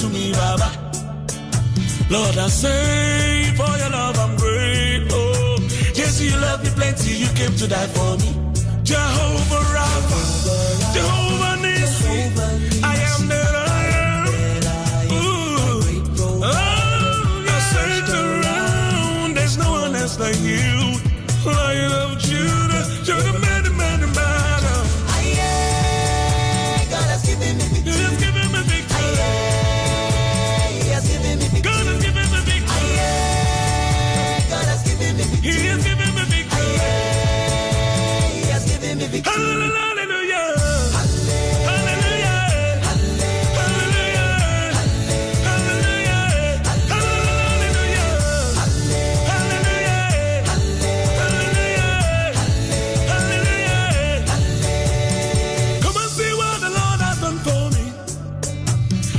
to me, Baba. Lord, I say for your love I'm grateful. Oh. Yes, you love me plenty, you came to die for me. Jehovah Rapha, Jehovah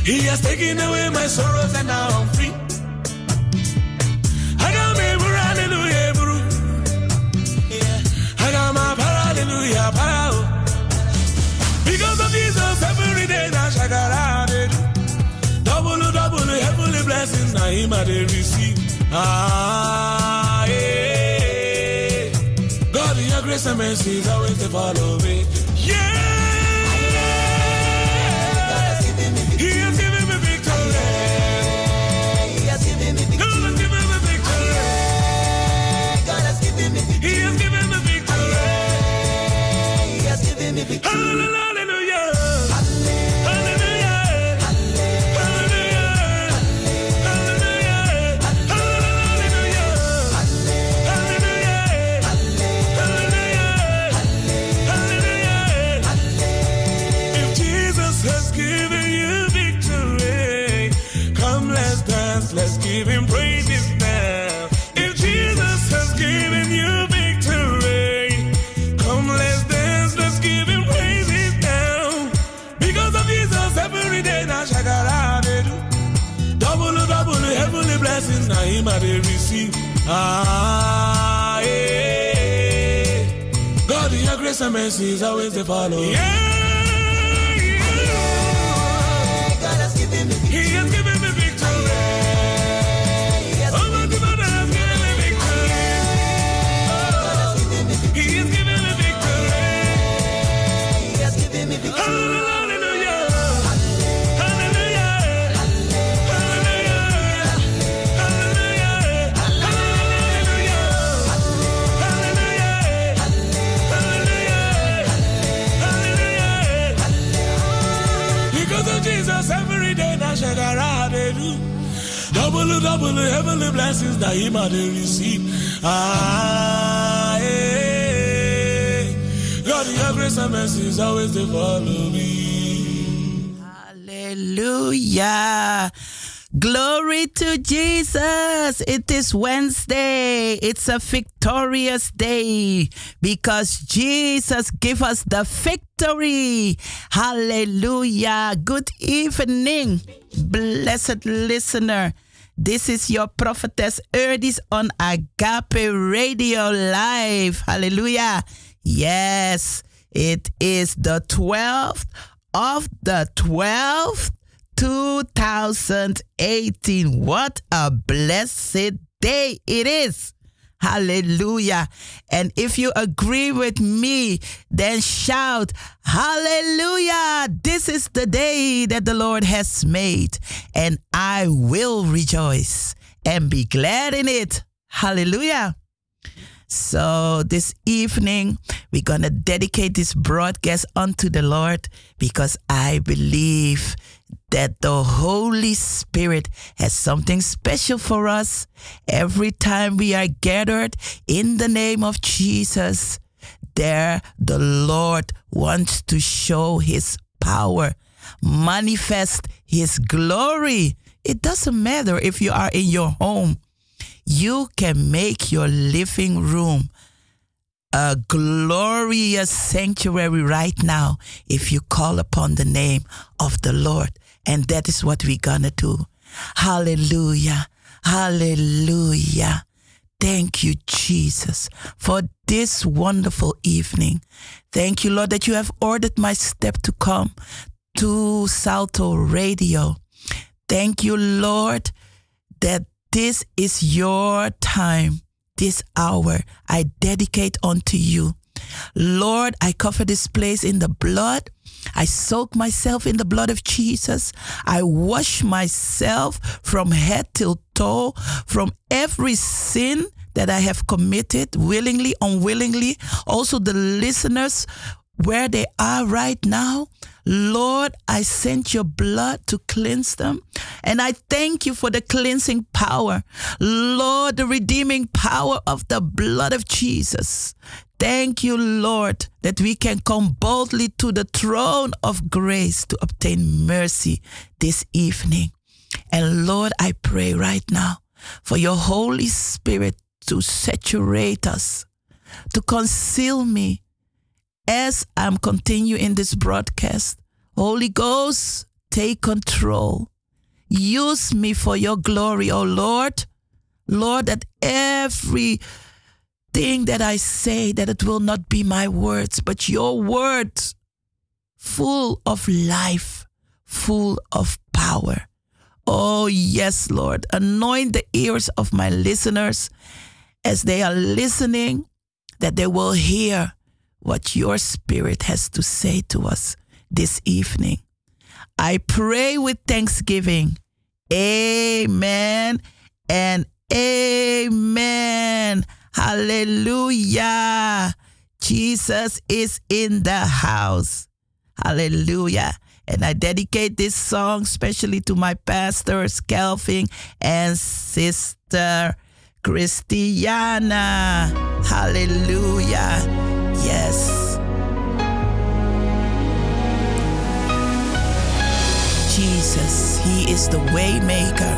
He has taken away my sorrows and now I'm free. Because of Jesus, every day. Double, double, heavenly I receive. Ah, yeah. God, your grace and mercy is always follow me. Yeah. la la. Now him I they receive. Ah, yeah. God, your grace and mercy is always to follow. Yeah. Double, double, heavenly blessings that him I they receive. Ah, yeah. God, your grace and mercy is always to follow. Hallelujah. Glory to Jesus. It is Wednesday. It's a victorious day because Jesus gave us the victory. Hallelujah. Good evening, blessed listener. This is your prophetess Erdis on Agape Radio Live. Hallelujah. Yes, it is the 12th of the 12th, 2018. What a blessed day it is. Hallelujah. And if you agree with me, then shout, Hallelujah. This is the day that the Lord has made, and I will rejoice and be glad in it. Hallelujah. So this evening, we're going to dedicate this broadcast unto the Lord because I believe that the Holy Spirit has something special for us every time we are gathered in the name of Jesus. There, the Lord wants to show his power, manifest his glory. It doesn't matter if you are in your home you can make your living room a glorious sanctuary right now if you call upon the name of the Lord. And that is what we're to do. Hallelujah. Hallelujah. thank you, Jesus, for this wonderful evening. Thank you, Lord, that you have ordered my step to come to Salto Radio. Thank you, Lord, that this is your time, this hour I dedicate unto you. Lord, I cover this place in the blood. I soak myself in the blood of Jesus. I wash myself from head till toe from every sin that I have committed, willingly, unwillingly. Also, the listeners where they are right now. Lord, I sent your blood to cleanse them. And I thank you for the cleansing power. Lord, the redeeming power of the blood of Jesus. Thank you, Lord, that we can come boldly to the throne of grace to obtain mercy this evening. And Lord, I pray right now for your Holy Spirit to saturate us, to conceal me as I'm continuing this broadcast. Holy Ghost, take control. Use me for your glory, oh Lord. Lord, that every thing that I say, that it will not be my words, but your words, full of life, full of power. Oh, yes, Lord. Anoint the ears of my listeners as they are listening, that they will hear what your spirit has to say to us this evening. I pray with thanksgiving. Amen and amen. Hallelujah. Jesus is in the house. Hallelujah. And I dedicate this song especially to my pastors, Kelvin and Sister Christiana. Hallelujah. Yes. Jesus, He is the way maker.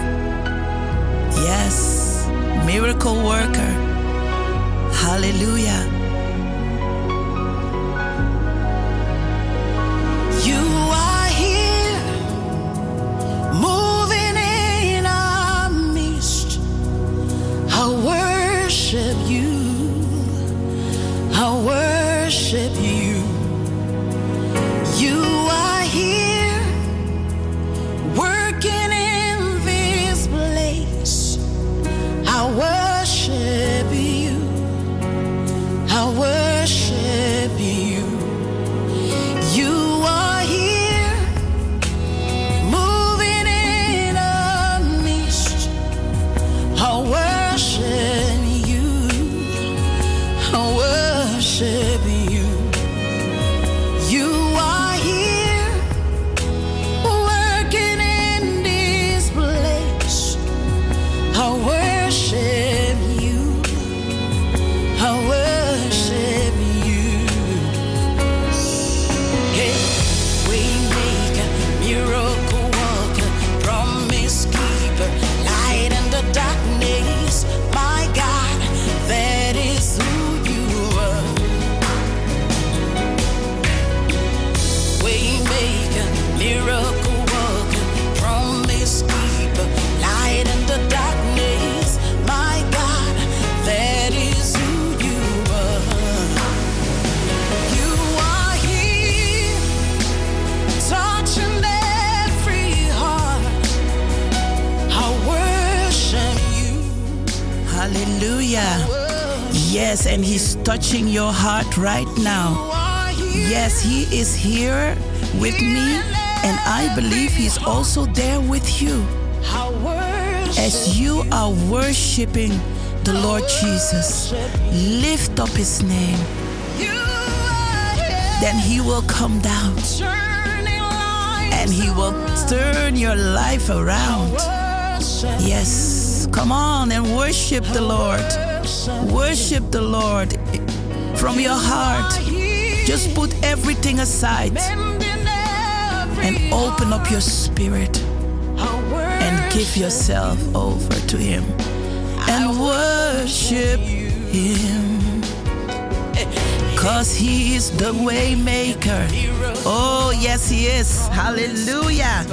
Yes, miracle worker. Hallelujah. You are here, moving in our midst. I worship you. I worship. You Yes, and He's touching your heart right now. Yes, He is here with me, and I believe He's also there with you. As you are worshiping the Lord Jesus, lift up His name. Then He will come down and He will turn your life around. Yes, come on and worship the Lord. Worship. The Lord from your heart. Just put everything aside and open up your spirit and give yourself over to Him and worship Him. Cause He is the way maker. Oh, yes, He is. Hallelujah.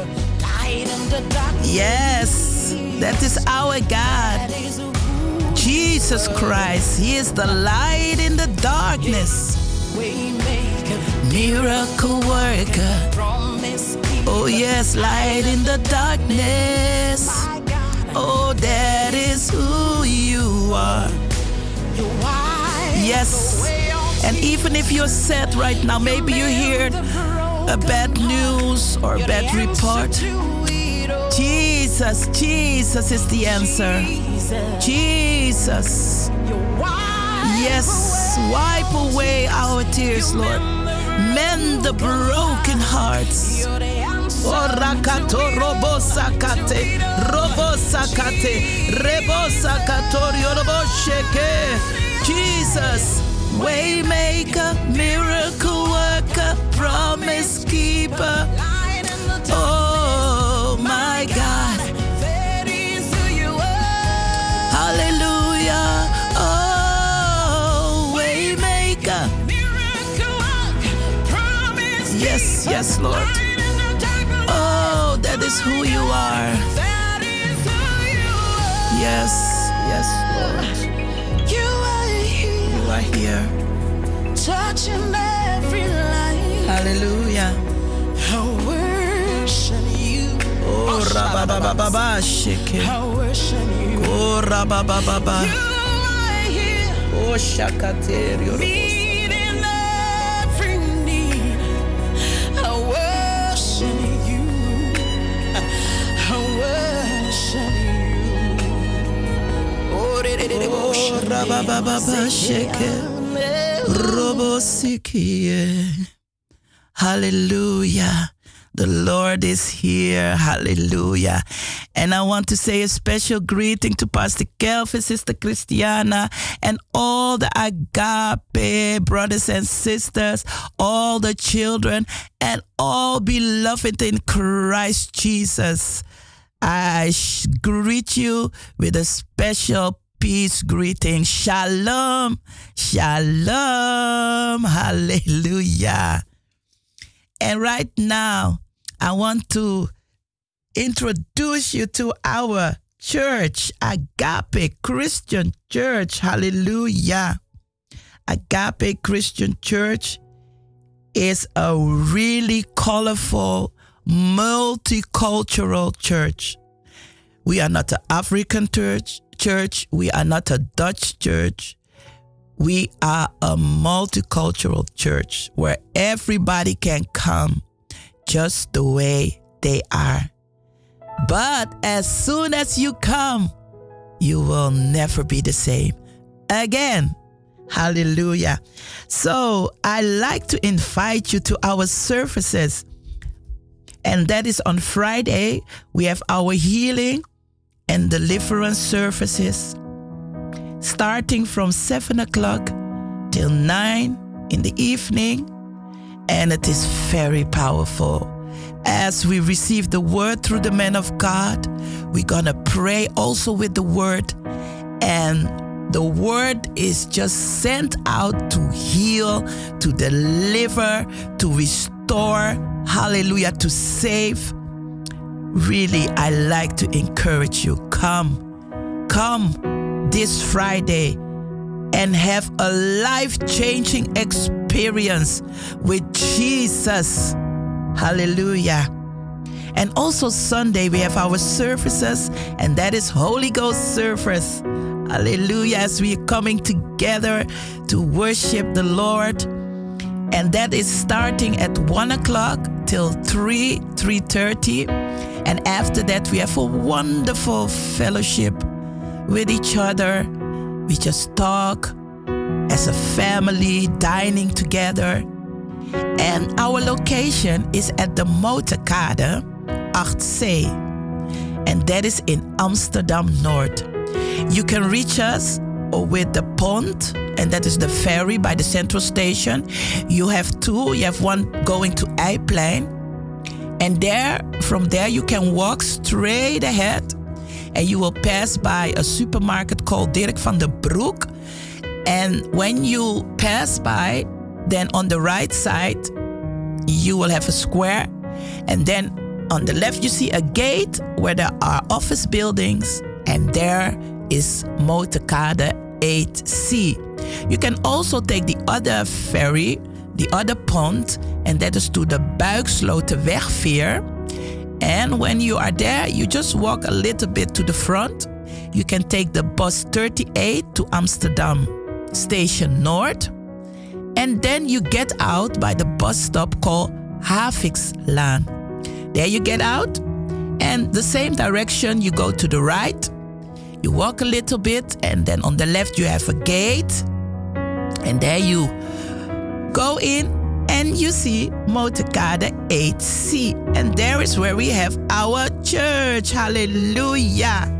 Yes, that is our God. Jesus Christ. He is the light in the darkness. Miracle worker. Oh, yes, light in the darkness. Oh, that is who you are. Yes. And even if you're sad right now, maybe you hear a bad news or a bad report. Jesus, Jesus is the answer. Jesus. Yes, wipe away our tears, Lord. Mend the broken hearts. Oh, rakato robo sakate, robo sakate, rebo sakatorio robo sheke. Jesus, waymaker, miracle worker, promise keeper. Oh my God, Oh, waymaker. Yes, yes, Lord. Oh, that is who you are. Yes, yes, Lord. You are here, You are here. touching every life. Hallelujah. Oh, shake. Oh, Oh, shakaterio. meeting every need. I worship you. I worship you. Oh, Oh, rabababa shake. Robo. Hallelujah. The Lord is here. Hallelujah. And I want to say a special greeting to Pastor Kelvin, Sister Christiana, and all the agape brothers and sisters, all the children, and all beloved in Christ Jesus. I greet you with a special peace greeting. Shalom. Shalom. Hallelujah. And right now, I want to introduce you to our church, Agape Christian Church. Hallelujah. Agape Christian Church is a really colorful, multicultural church. We are not an African church, church. We are not a Dutch church. We are a multicultural church where everybody can come just the way they are. But as soon as you come, you will never be the same again. Hallelujah. So I like to invite you to our services. And that is on Friday. We have our healing and deliverance services starting from 7 o'clock till 9 in the evening. And it is very powerful. As we receive the word through the man of God, we're going to pray also with the word. And the word is just sent out to heal, to deliver, to restore, hallelujah, to save. Really, I like to encourage you come, come this Friday and have a life changing experience with Jesus. Hallelujah. And also Sunday, we have our services, and that is Holy Ghost service. Hallelujah. As we are coming together to worship the Lord. And that is starting at one o'clock till 3, 3.30. And after that, we have a wonderful fellowship with each other. We just talk as a family, dining together. And our location is at the Motorkade 8C. And that is in Amsterdam North. You can reach us with the pond, and that is the ferry by the central station. You have two. You have one going to IJplein. And there, from there, you can walk straight ahead and you will pass by a supermarket called Dirk van der Broek. And when you pass by, then on the right side, you will have a square. And then on the left, you see a gate where there are office buildings. And there is Motorkade 8C. You can also take the other ferry, the other pond, and that is to the Buiksloterwegveer. And when you are there, you just walk a little bit to the front. You can take the bus 38 to Amsterdam Station North. And then you get out by the bus stop called Havikslaan. There you get out, and the same direction you go to the right. You walk a little bit, and then on the left you have a gate. And there you go in and you see Motorkade 8C. And there is where we have our church. Hallelujah.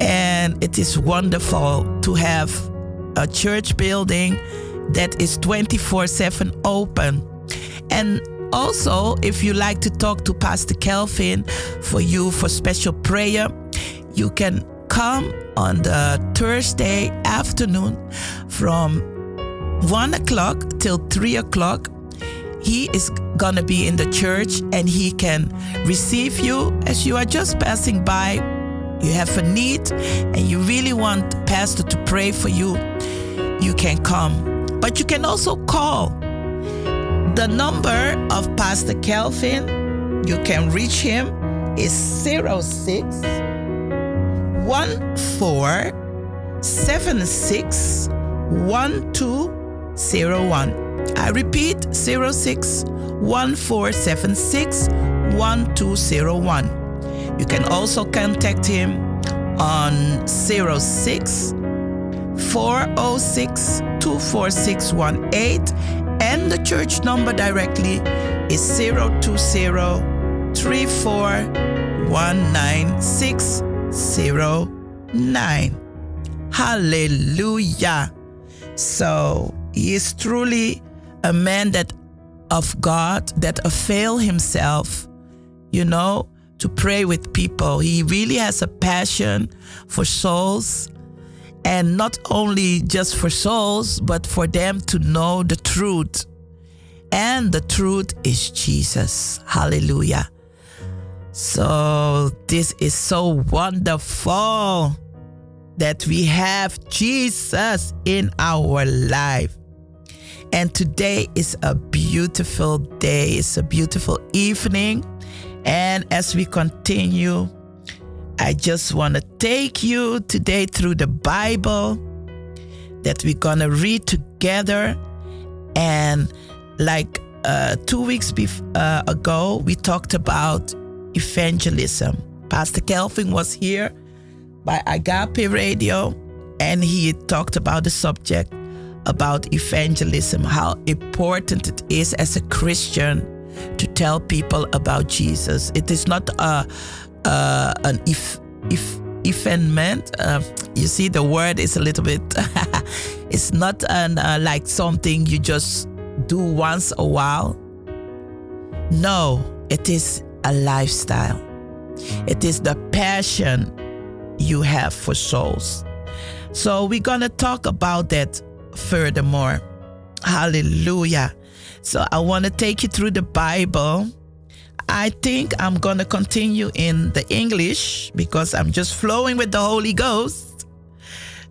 And it is wonderful to have a church building that is 24 7 open. And also, if you like to talk to Pastor Kelvin for you for special prayer, you can come on the Thursday afternoon from 1 o'clock till 3 o'clock. He is going to be in the church and he can receive you as you are just passing by. You have a need and you really want Pastor to pray for you, you can come. But you can also call. The number of Pastor Kelvin, you can reach him, is 06 14 76 1201. I repeat 06 1476 1201. You can also contact him on 06 406 24618 and the church number directly is 020 3419 Hallelujah. So he is truly a man that of God that avail himself, you know, to pray with people. He really has a passion for souls and not only just for souls, but for them to know the truth. And the truth is Jesus. Hallelujah. So, this is so wonderful that we have Jesus in our life. And today is a beautiful day, it's a beautiful evening. And as we continue, I just want to take you today through the Bible that we're going to read together. And like uh, two weeks bef- uh, ago, we talked about evangelism. Pastor Kelvin was here by Agape Radio, and he talked about the subject about evangelism, how important it is as a Christian to tell people about Jesus. It is not a, uh, an if if event. Uh, you see, the word is a little bit. it's not an uh, like something you just do once a while. No, it is a lifestyle. It is the passion you have for souls. So we're gonna talk about that furthermore. Hallelujah. So I want to take you through the Bible. I think I'm going to continue in the English because I'm just flowing with the Holy Ghost.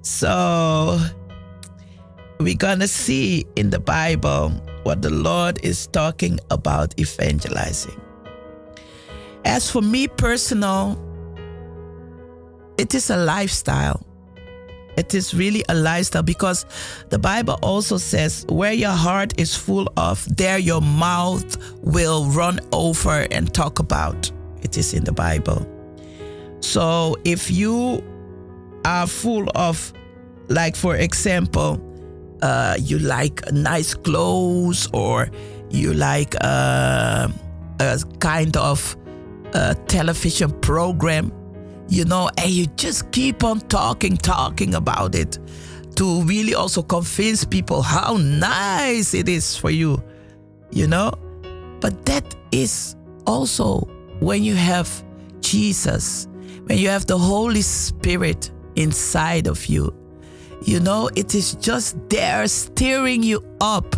So we're going to see in the Bible what the Lord is talking about evangelizing. As for me personal, it is a lifestyle. It is really a lifestyle because the Bible also says, where your heart is full of, there your mouth will run over and talk about. It is in the Bible. So if you are full of, like, for example, uh, you like nice clothes or you like uh, a kind of uh, television program, you know, and you just keep on talking, talking about it to really also convince people how nice it is for you, you know. But that is also when you have Jesus, when you have the Holy Spirit inside of you. You know, it is just there steering you up,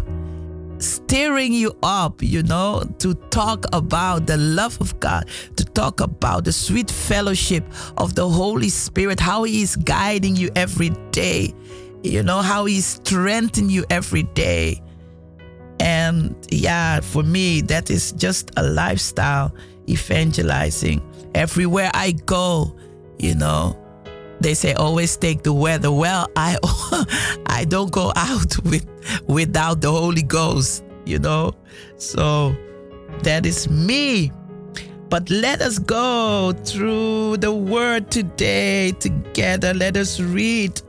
stirring you up, you know, to talk about the love of God, to talk about the sweet fellowship of the Holy Spirit, how He is guiding you every day, you know, how He's strengthening you every day. And yeah, for me, that is just a lifestyle evangelizing. Everywhere I go, you know, they say always take the weather. Well, I I don't go out with without the Holy Ghost, you know. So that is me. But let us go through the word today together. Let us read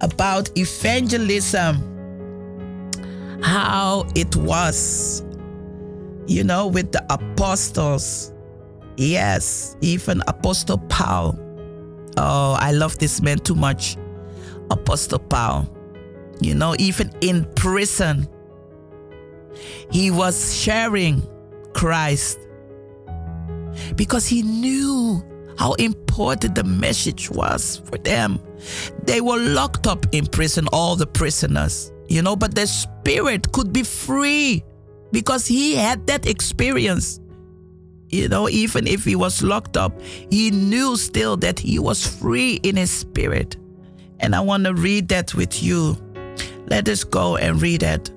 about evangelism, how it was, you know, with the apostles. Yes, even Apostle Paul Oh, I love this man too much. Apostle Paul. You know, even in prison, he was sharing Christ because he knew how important the message was for them. They were locked up in prison, all the prisoners, you know, but their spirit could be free because he had that experience. You know, even if he was locked up, he knew still that he was free in his spirit. And I want to read that with you. Let us go and read it.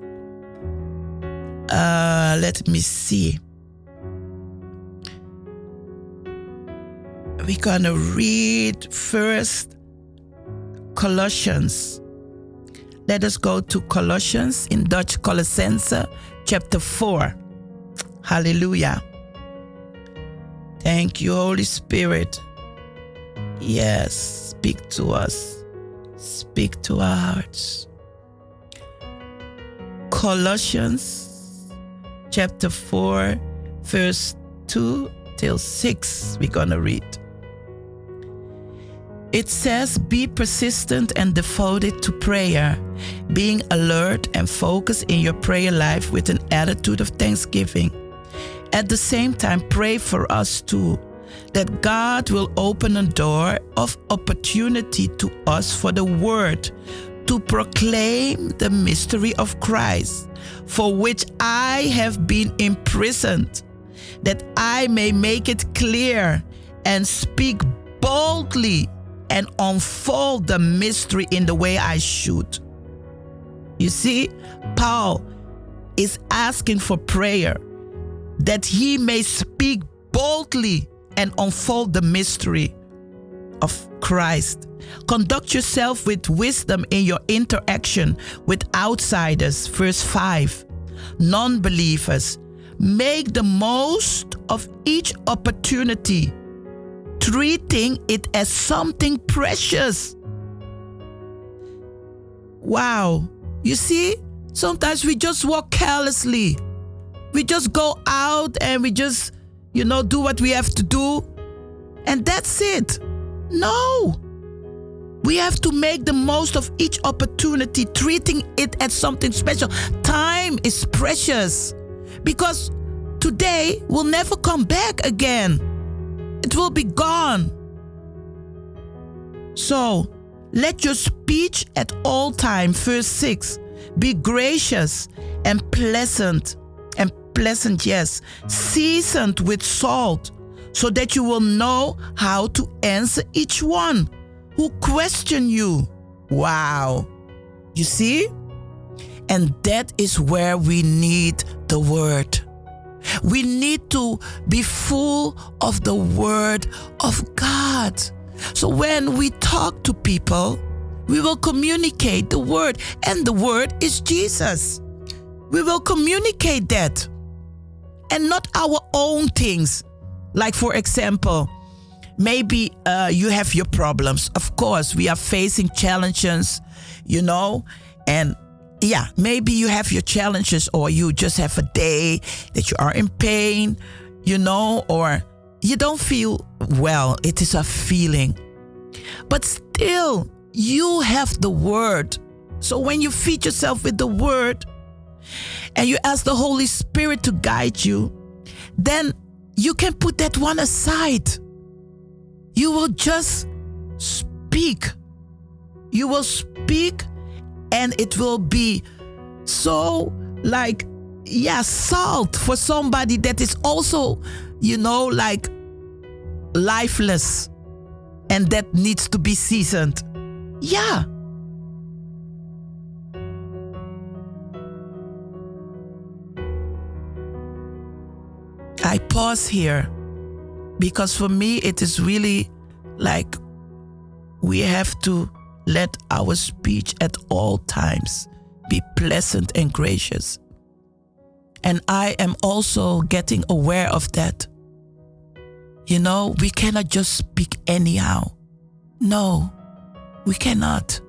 Uh, let me see. We're going to read first Colossians. Let us go to Colossians in Dutch Kolossenzen chapter 4. Hallelujah. Thank you, Holy Spirit. Yes, speak to us. Speak to our hearts. Colossians chapter 4, verse 2 till 6, we're going to read. It says, Be persistent and devoted to prayer, being alert and focused in your prayer life with an attitude of thanksgiving at the same time, pray for us too that God will open a door of opportunity to us for the word to proclaim the mystery of Christ, for which I have been imprisoned, that I may make it clear and speak boldly and unfold the mystery in the way I should. You see, Paul is asking for prayer that he may speak boldly and unfold the mystery of Christ. Conduct yourself with wisdom in your interaction with outsiders. Verse 5. Non believers. Make the most of each opportunity, treating it as something precious. Wow. You see, sometimes we just walk carelessly we just go out and we just, you know, do what we have to do and that's it. No. We have to make the most of each opportunity, treating it as something special. Time is precious because today will never come back again. It will be gone. So, let your speech at all time, verse 6, be gracious and pleasant pleasant, yes, seasoned with salt, so that you will know how to answer each one who question you. Wow. You see? And that is where we need the word. We need to be full of the word of God. So when we talk to people, we will communicate the word, and the word is Jesus. We will communicate that and not our own things. Like, for example, maybe uh, you have your problems. Of course, we are facing challenges, you know, and yeah, maybe you have your challenges, or you just have a day that you are in pain, you know, or you don't feel well. It is a feeling. But still, you have the word. So when you feed yourself with the word, and you ask the Holy Spirit to guide you, then you can put that one aside. You will just speak. You will speak, and it will be so like yeah, salt for somebody that is also, you know, like lifeless and that needs to be seasoned. Yeah. I pause here because for me it is really like we have to let our speech at all times be pleasant and gracious. And I am also getting aware of that. You know, we cannot just speak anyhow. No, we cannot.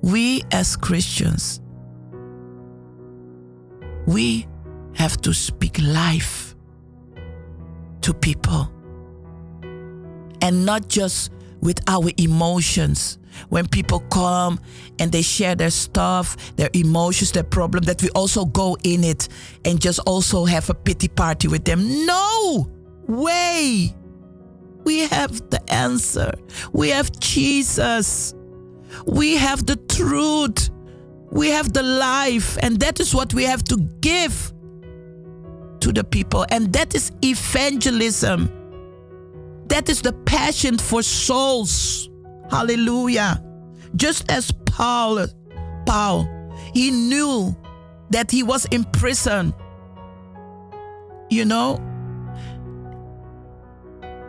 We as Christians, we have to speak life to people and not just with our emotions. When people come and they share their stuff, their emotions, their problem, that we also go in it and just also have a pity party with them. No way. We have the answer. We have Jesus. We have the truth. We have the life. And that is what we have to give to the people. And that is evangelism. That is the passion for souls. Hallelujah. Just as Paul, Paul, he knew that he was in prison. You know?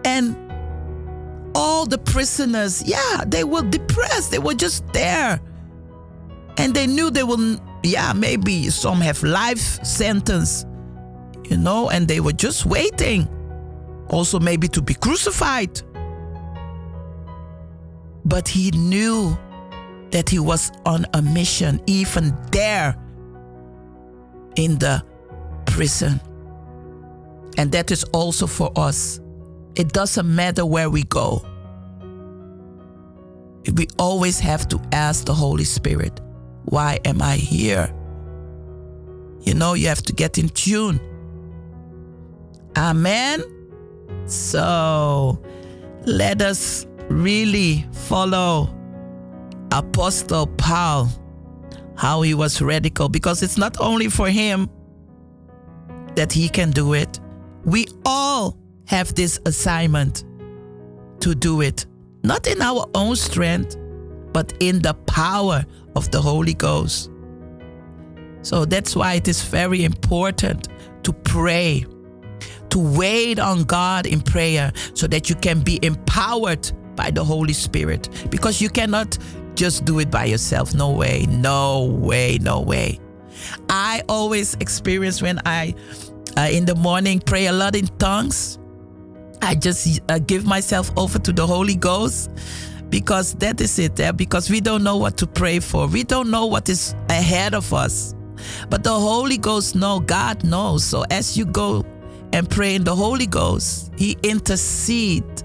And all the prisoners, yeah, they were depressed. They were just there. And they knew they will, yeah, maybe some have life sentence, you know, and they were just waiting. Also, maybe to be crucified. But he knew that he was on a mission, even there in the prison. And that is also for us. It doesn't matter where we go. We always have to ask the Holy Spirit, why am I here? You know, you have to get in tune. Amen. So let us really follow Apostle Paul, how he was radical, because it's not only for him that he can do it. We all have this assignment to do it, not in our own strength, but in the power of the Holy Ghost. So that's why it is very important to pray, to wait on God in prayer so that you can be empowered by the Holy Spirit because you cannot just do it by yourself. No way, no way, no way. I always experience when I uh, in the morning pray a lot in tongues. I just uh, give myself over to the Holy Ghost because that is it. Eh? Because we don't know what to pray for. We don't know what is ahead of us. But the Holy Ghost know, God knows. So as you go and pray in the Holy Ghost, He intercedes.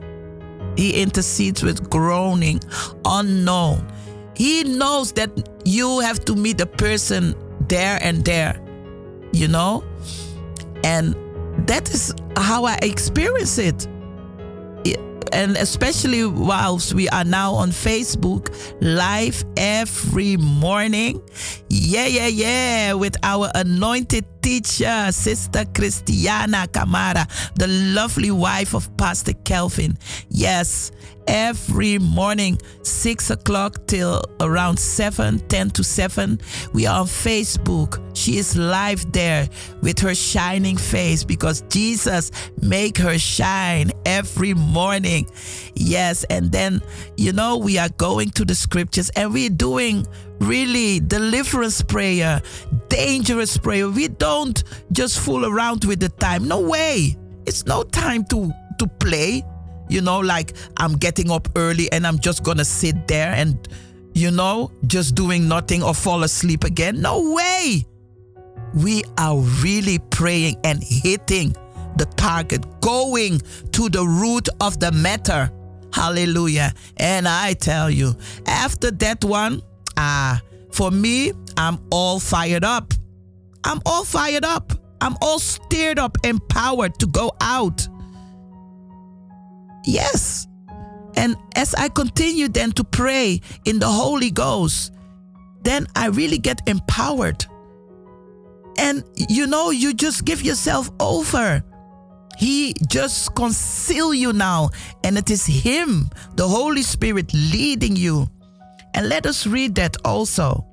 He intercedes with groaning unknown. He knows that you have to meet a person there and there, you know? And that is how I experience it. And especially whilst we are now on Facebook live every morning. Yeah, yeah, yeah, with our anointed teacher, Sister Christiana Camara, the lovely wife of Pastor Kelvin. Yes, every morning, 6 o'clock till around 7, 10 to 7. We are on Facebook. She is live there with her shining face because Jesus make her shine every morning. Yes, and then, you know, we are going to the scriptures and we're doing really deliverance prayer, dangerous prayer. We don't just fool around with the time. No way. It's no time to to play. You know, like I'm getting up early and I'm just gonna sit there and, you know, just doing nothing or fall asleep again. No way. We are really praying and hitting the target, going to the root of the matter. Hallelujah. And I tell you, after that one, ah, for me, I'm all fired up. I'm all fired up. I'm all stirred up, empowered to go out. Yes. And as I continue then to pray in the Holy Ghost, then I really get empowered. and you know, you just give yourself over. He just conceal you now, and it is Him, the Holy Spirit, leading you. And let us read that also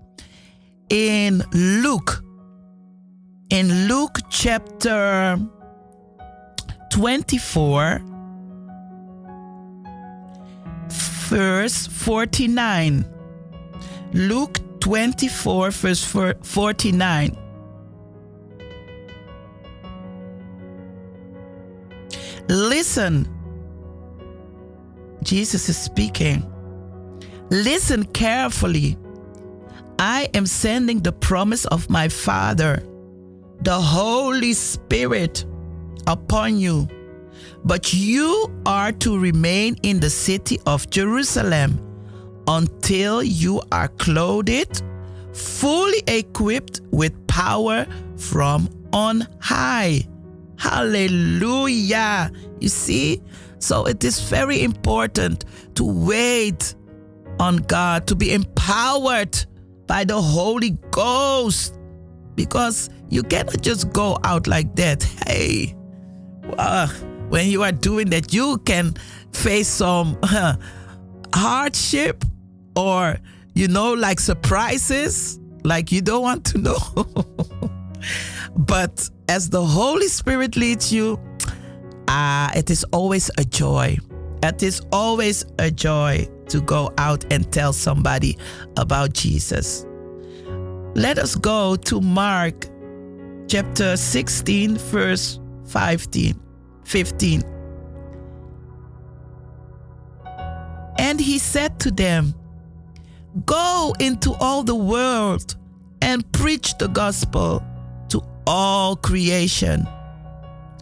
in Luke. In Luke chapter 24, verse 49. Luke 24, verse 49. Listen. Jesus is speaking. Listen carefully. I am sending the promise of my Father, the Holy Spirit, upon you. But you are to remain in the city of Jerusalem until you are clothed, fully equipped with power from on high. Hallelujah. You see? So it is very important to wait on God, to be empowered by the Holy Ghost. Because you cannot just go out like that. Hey, uh, when you are doing that, you can face some uh, hardship or, you know, like surprises, like you don't want to know. but as the Holy Spirit leads you, ah, it is always a joy. It is always a joy to go out and tell somebody about Jesus. Let us go to Mark chapter 16, verse 15. 15. And he said to them, Go into all the world and preach the gospel to all creation.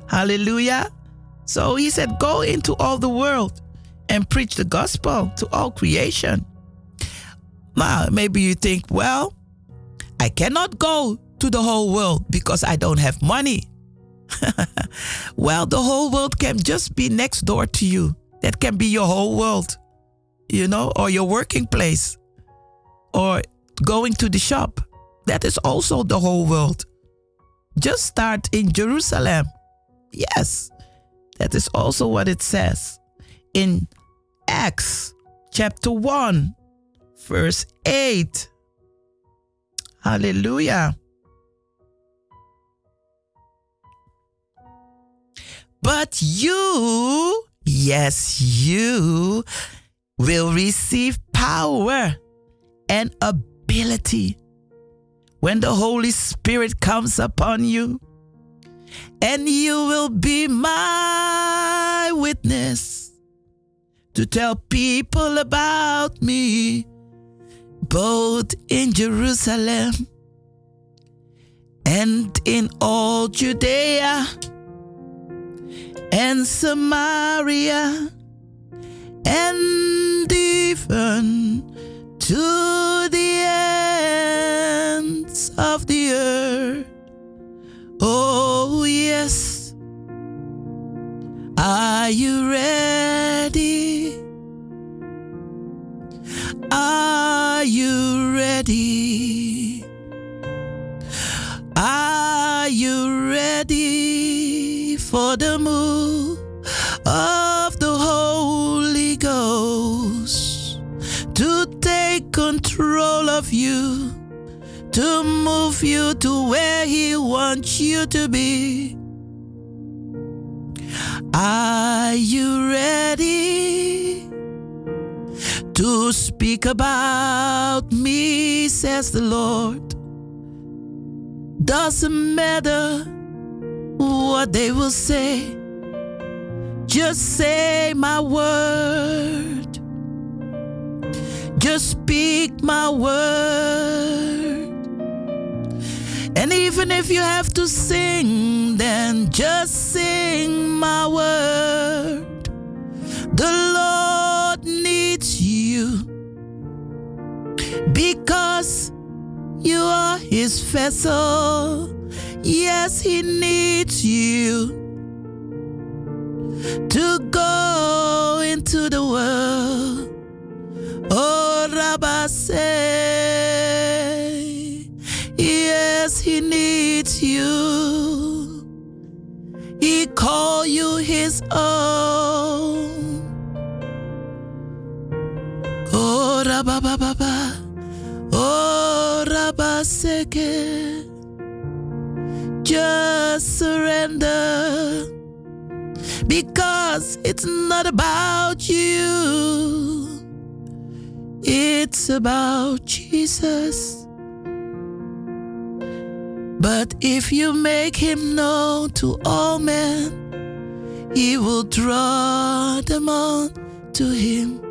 Hallelujah. So he said, Go into all the world and preach the gospel to all creation. Now, maybe you think, well, I cannot go to the whole world because I don't have money. well, the whole world can just be next door to you. That can be your whole world, you know, or your working place, or going to the shop. That is also the whole world. Just start in Jerusalem. Yes, that is also what it says in Acts chapter 1, verse 8. Hallelujah. But you, yes, you will receive power and ability when the Holy Spirit comes upon you, and you will be my witness to tell people about me, both in Jerusalem and in all Judea and Samaria and even to the ends of the earth. Oh, yes. Are you ready? To move you to where He wants you to be? Are you ready? to speak about me, says the Lord. Doesn't matter what they will say, just say my word. Just speak my word. And even if you have to sing, then just sing my word. The Lord needs you because you are His vessel. Yes, He needs you to go into the world. Oh, Rabba say, Call you his own. Oh, rabba, ba, Oh, rabba, seke. Just surrender. Because it's not about you. It's about Jesus. But if you make him known to all men, he will draw them on to him.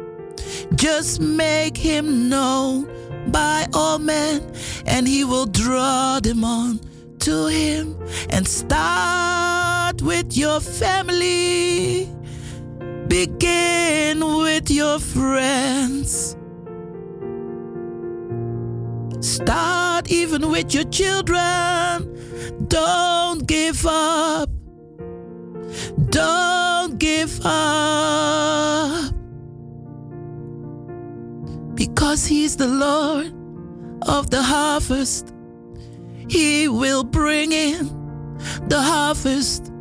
Just make him known by all men, and he will draw them on to him. And start with your family, begin with your friends. Start even with your children. Don't give up. Don't give up. Because He's the Lord of the harvest. He will bring in the harvest.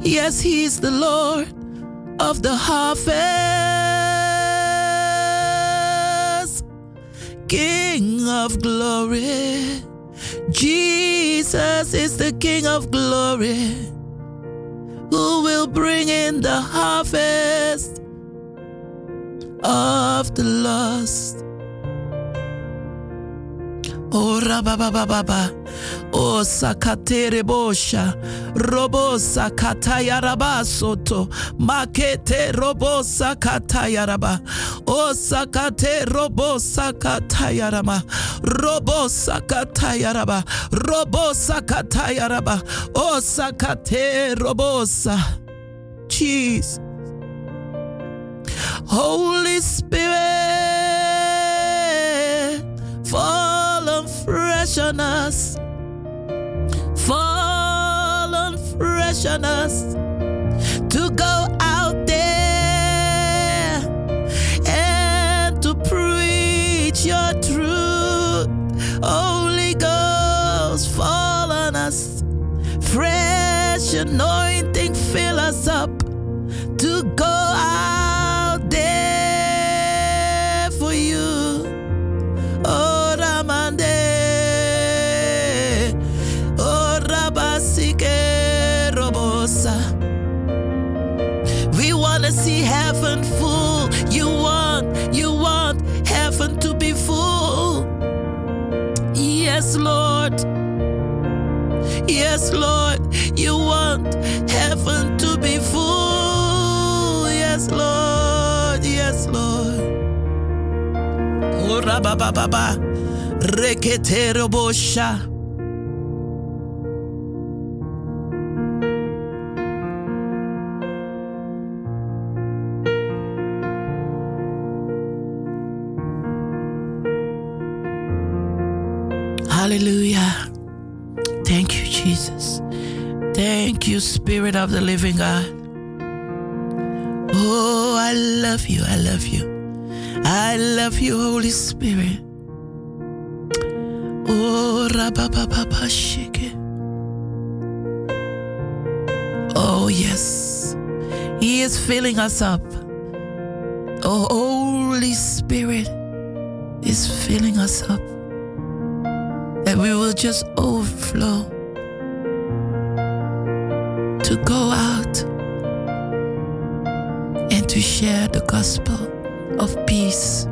Yes, He's the Lord of the harvest. King of glory. Jesus is the King of glory who will bring in the harvest of the lost. Oh, rabababa. Oh, sakatere bosha. Robo sakataya rabasoto. Makete robo sakataya raba. Oh, sakate robo sakataya raba. Robo sakataya raba. Robo sakataya raba. Oh, sakate robosa. Jeez. Holy Spirit, fresh on us. Fall on fresh on us Yes, Lord. You want heaven to be full. Yes, Lord. Yes, Lord. Oh, rabababa. Rekete robosha. Spirit of the living God. Oh, I love you. I love you. I love you, Holy Spirit. Oh, rabababa. Oh, yes. He is filling us up. Oh, Holy Spirit is filling us up. That we will just overflow to go out and to share the gospel of peace,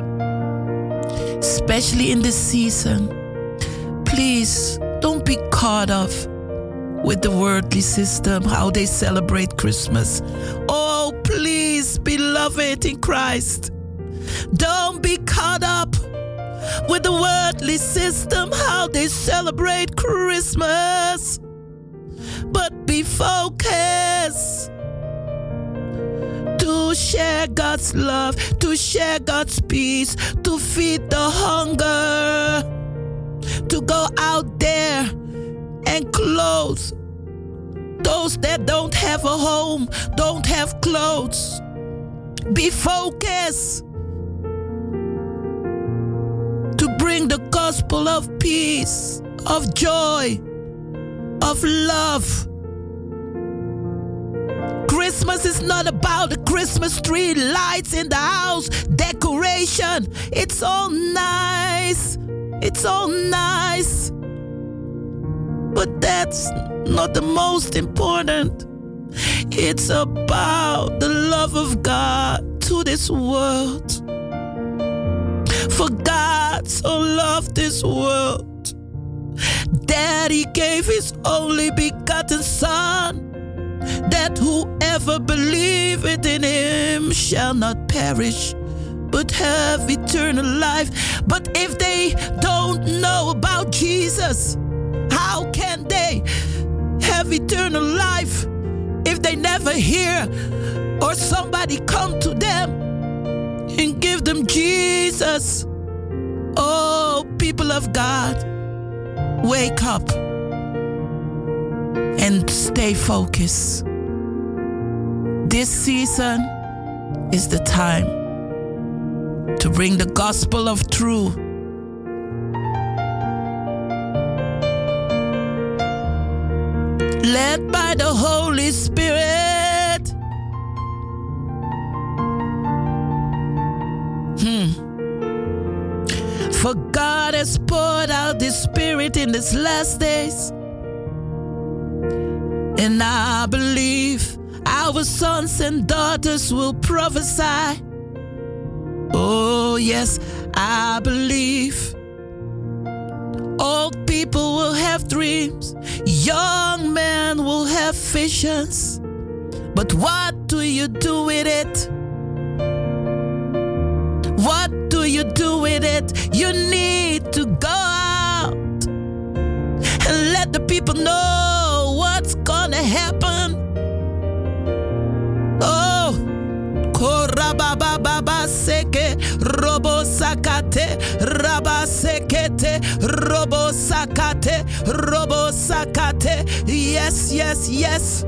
especially in this season. Please don't be caught up with the worldly system, how they celebrate Christmas. Oh, please, beloved in Christ, don't be caught up with the worldly system, how they celebrate Christmas. Be focused to share God's love, to share God's peace, to feed the hunger, to go out there and clothe those that don't have a home, don't have clothes. Be focused to bring the gospel of peace, of joy, of love. Christmas is not about the Christmas tree, lights in the house, decoration. It's all nice. It's all nice. But that's not the most important. It's about the love of God to this world. For God so loved this world that he gave his only begotten Son, that whoever believeth in him shall not perish, but have eternal life. But if they don't know about Jesus, how can they have eternal life if they never hear or somebody come to them and give them Jesus? Oh, people of God, wake up and stay focused. This season is the time to bring the gospel of truth. Led by the Holy Spirit. Hmm. For God has poured out His Spirit in these last days. And I believe our sons and daughters will prophesy. Oh, yes, I believe. Old people will have dreams, young men will have visions. But what do you do with it? What do you do with it? You need to go out and let the people know happen. Oh, korabababa seke robo sakate raba sekete robo sakate robo sakate. Yes, yes, yes.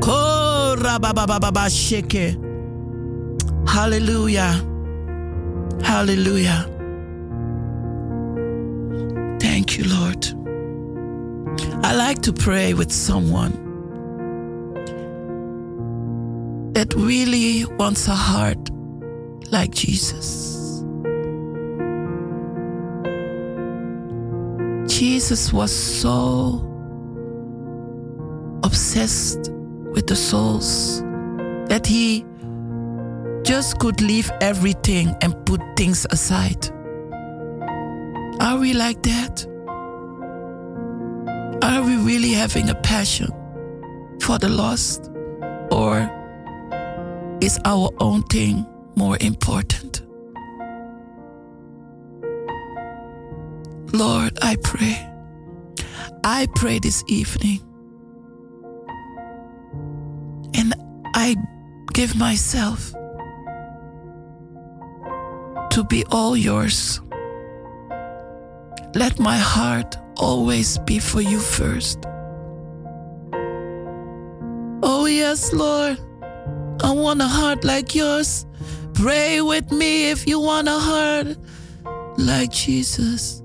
Korabababa sheke. Hallelujah. Hallelujah. Thank you, Lord. I like to pray with someone that really wants a heart like Jesus. Jesus was so obsessed with the souls that he just could leave everything and put things aside. Are we like that? Are we really having a passion for the lost? Or is our own thing more important? Lord, I pray. I pray this evening. And I give myself to be all yours. Let my heart always be for you first. Oh, yes, Lord. I want a heart like yours. Pray with me if you want a heart like Jesus.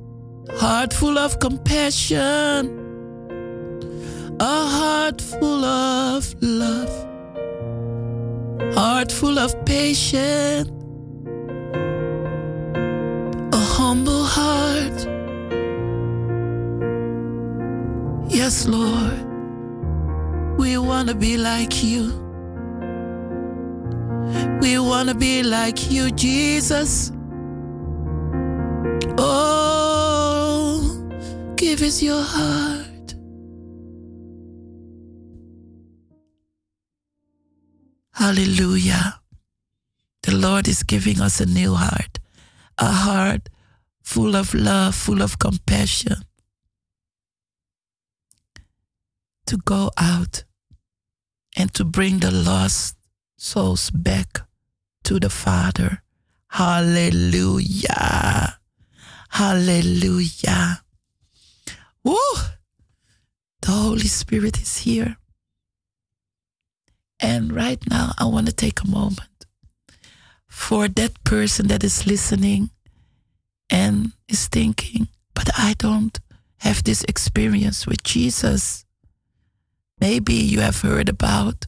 Heart full of compassion. A heart full of love. Heart full of patience. Yes, Lord. We want to be like you. We want to be like you, Jesus. Oh, give us your heart. Hallelujah. The Lord is giving us a new heart, a heart full of love, full of compassion. To go out and to bring the lost souls back to the Father. Hallelujah. Hallelujah. Woo! The Holy Spirit is here. And right now, I want to take a moment for that person that is listening and is thinking, but I don't have this experience with Jesus. Maybe you have heard about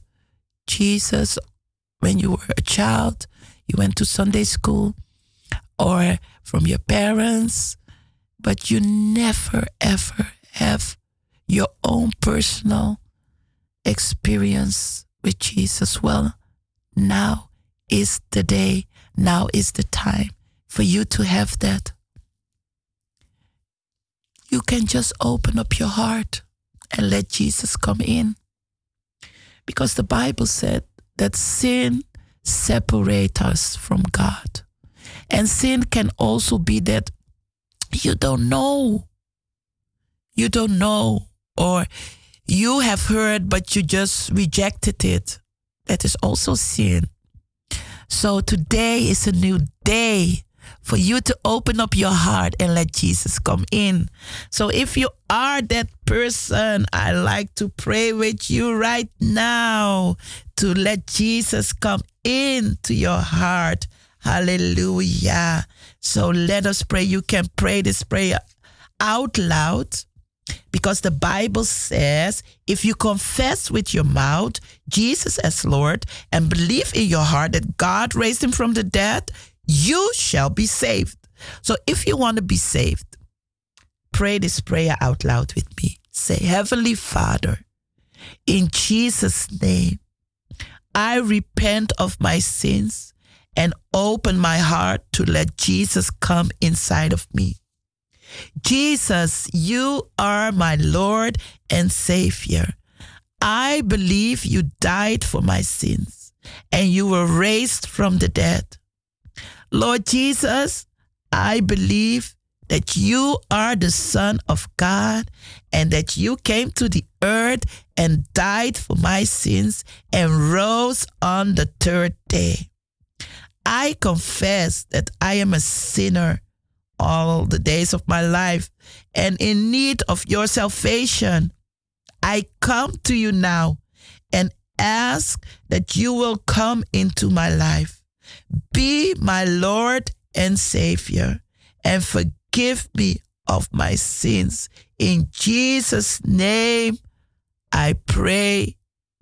Jesus when you were a child, you went to Sunday school, or from your parents, but you never ever have your own personal experience with Jesus. Well, now is the day, now is the time for you to have that. You can just open up your heart and let Jesus come in. Because the Bible said that sin separates us from God. And sin can also be that you don't know. You don't know. Or you have heard, but you just rejected it. That is also sin. So today is a new day for you to open up your heart and let Jesus come in. So if you are that person, I like to pray with you right now to let Jesus come into your heart. Hallelujah. So let us pray. You can pray this prayer out loud because the Bible says if you confess with your mouth Jesus as Lord and believe in your heart that God raised him from the dead, you shall be saved. So if you want to be saved, pray this prayer out loud with me. Say, Heavenly Father, in Jesus' name, I repent of my sins and open my heart to let Jesus come inside of me. Jesus, you are my Lord and Savior. I believe you died for my sins and you were raised from the dead. Lord Jesus, I believe that you are the Son of God and that you came to the earth and died for my sins and rose on the third day. I confess that I am a sinner all the days of my life and in need of your salvation. I come to you now and ask that you will come into my life. Be my Lord and Savior and forgive me of my sins. In Jesus' name, I pray.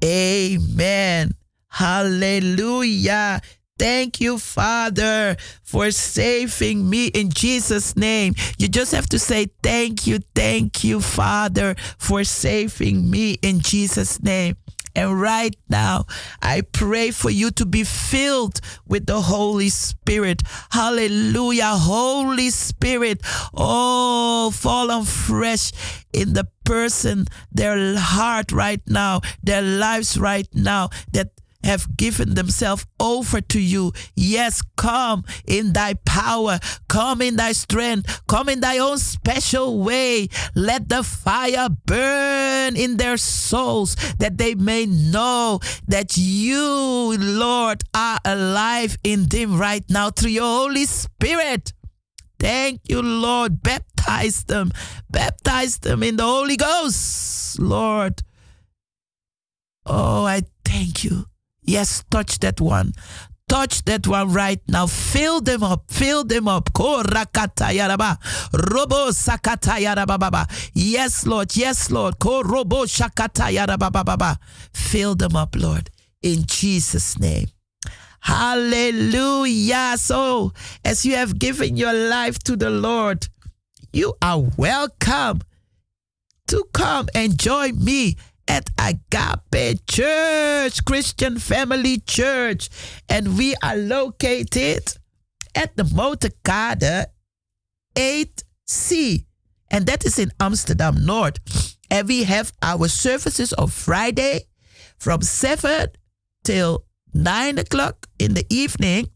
Amen. Hallelujah. Thank you, Father, for saving me in Jesus' name. You just have to say, Thank you, thank you, Father, for saving me in Jesus' name. And right now, I pray for you to be filled with the Holy Spirit. Hallelujah. Holy Spirit. Oh, fall on fresh in the person, their heart right now, their lives right now, that have given themselves over to you. Yes, come in thy power, come in thy strength, come in thy own special way. Let the fire burn in their souls that they may know that you, Lord, are alive in them right now through your Holy Spirit. Thank you, Lord. Baptize them. Baptize them in the Holy Ghost, Lord. Oh, I thank you. Yes, touch that one. Touch that one right now. Fill them up. Fill them up. Korakata yaraba. Robo sakata yaraba baba. Yes, Lord. Yes, Lord. Ko robo shakata yaraba baba. Fill them up, Lord. In Jesus' name. Hallelujah. So, as you have given your life to the Lord, you are welcome to come and join me at Agape Church, Christian Family Church. And we are located at the Motorkade 8C. And that is in Amsterdam North. And we have our services on Friday from 7 till 9 o'clock in the evening.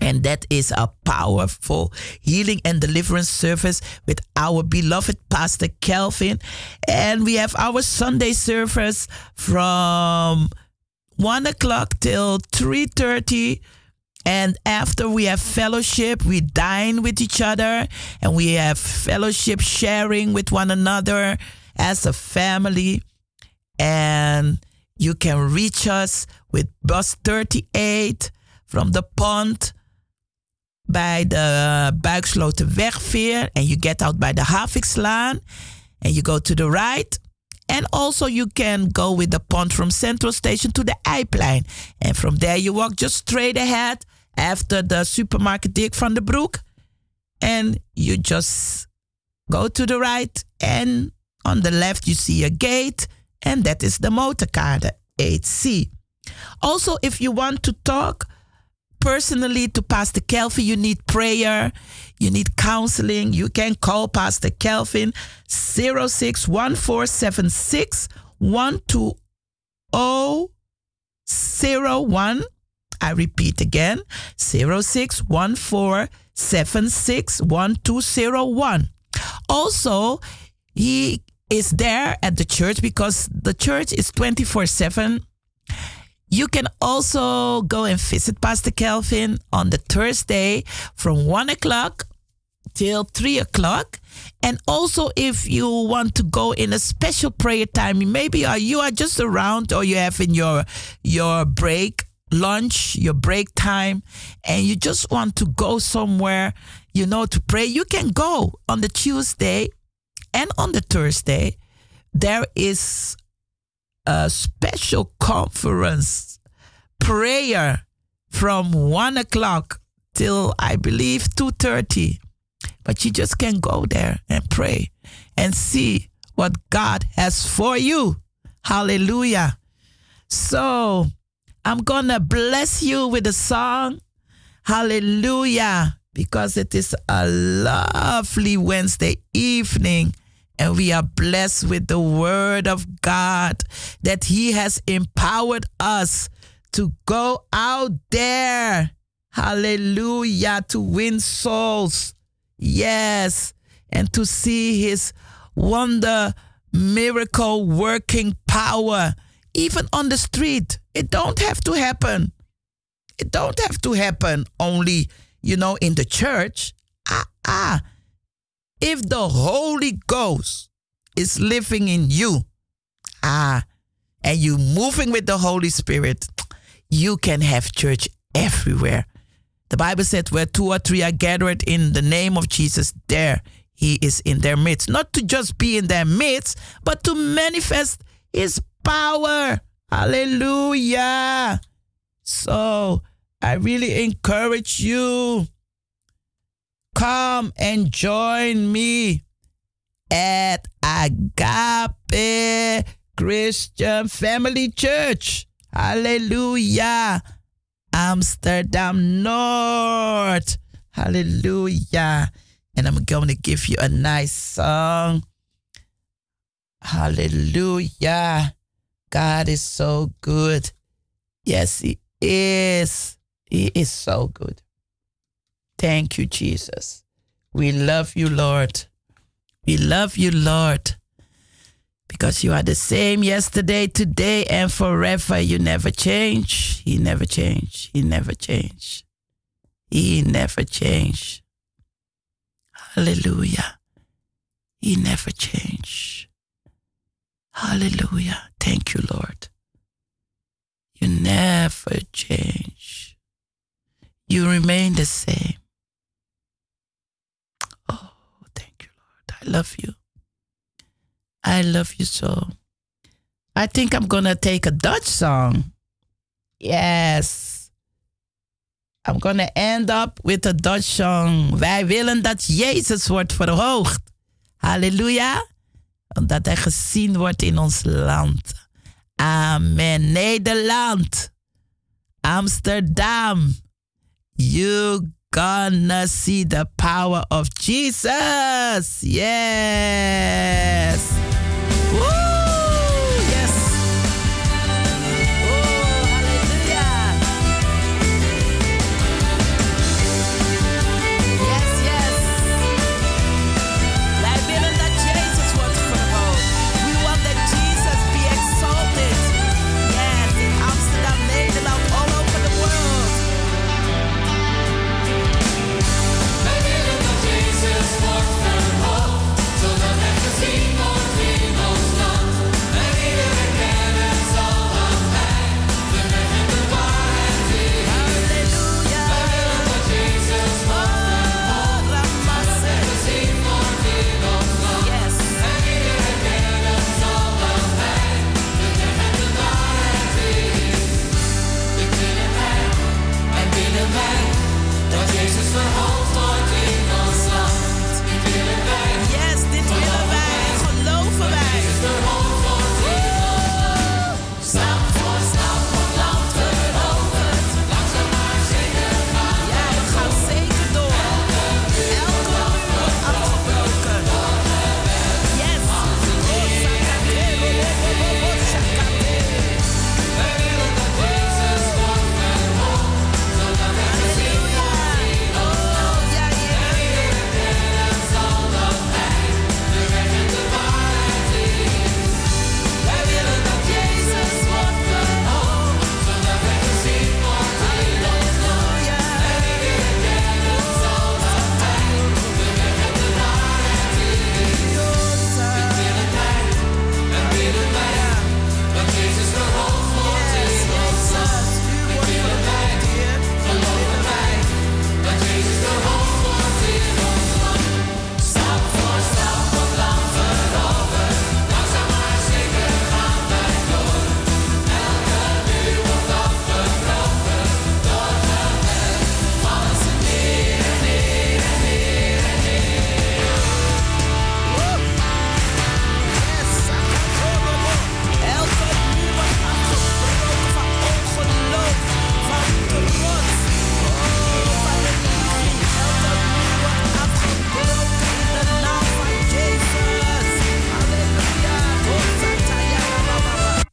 And that is a powerful healing and deliverance service with our beloved Pastor Kelvin. And we have our Sunday service from 1 o'clock till 3.30 and after we have fellowship, we dine with each other and we have fellowship sharing with one another as a family. And you can reach us with bus 38 from the pont bij de Buikslotenwegveer and you get out by the Havikslaan and you go to the right. And also you can go with the pont from Central Station to the Eiplein. And from there you walk just straight ahead after the supermarket Dick van the Broek. And you just go to the right and on the left you see a gate and that is the motorkade 8C. Also, if you want to talk personally to Pastor Kelvin, you need prayer, you need counseling, you can call Pastor Kelvin 061476 12001. I repeat again 0614761201. Also, he is there at the church because the church is 24 7 you can also go and visit Pastor Kelvin on the Thursday from 1 o'clock till 3 o'clock. And also, if you want to go in a special prayer time, maybe you are just around or you have in your, your break, lunch, your break time, and you just want to go somewhere, you know, to pray, you can go on the Tuesday and on the Thursday. There is a special conference prayer from one o'clock till I believe two thirty. But you just can go there and pray and see what God has for you. Hallelujah. So I'm gonna bless you with a song. Hallelujah. Because it is a lovely Wednesday evening and we are blessed with the word of God that He has empowered us to go out there. Hallelujah. To win souls. Yes. And to see His wonder, miracle working power, even on the street. It don't have to happen. It don't have to happen only, you know, in the church. Ah, ah if the Holy Ghost is living in you, ah, and you moving with the Holy Spirit, you can have church everywhere. The Bible said, where two or three are gathered in the name of Jesus, there he is in their midst. Not to just be in their midst, but to manifest his power. Hallelujah. So I really encourage you Come and join me at Agape Christian Family Church. Hallelujah. Amsterdam North. Hallelujah. And I'm going to give you a nice song. Hallelujah. God is so good. Yes, He is. He is so good. Thank you, Jesus. We love you, Lord. We love you, Lord. Because you are the same yesterday, today, and forever. You never change. He never change. He never change. He never change. Hallelujah. He never change. Hallelujah. Thank you, Lord. You never change. You remain the same. I love you. I love you so. I think I'm gonna take a Dutch song. Yes. I'm gonna end up with a Dutch song. Wij willen dat Jezus wordt verhoogd. Halleluja. Omdat hij gezien wordt in ons land. Amen. Nederland. Amsterdam. You gonna see the power of Jesus. Yes. Woo!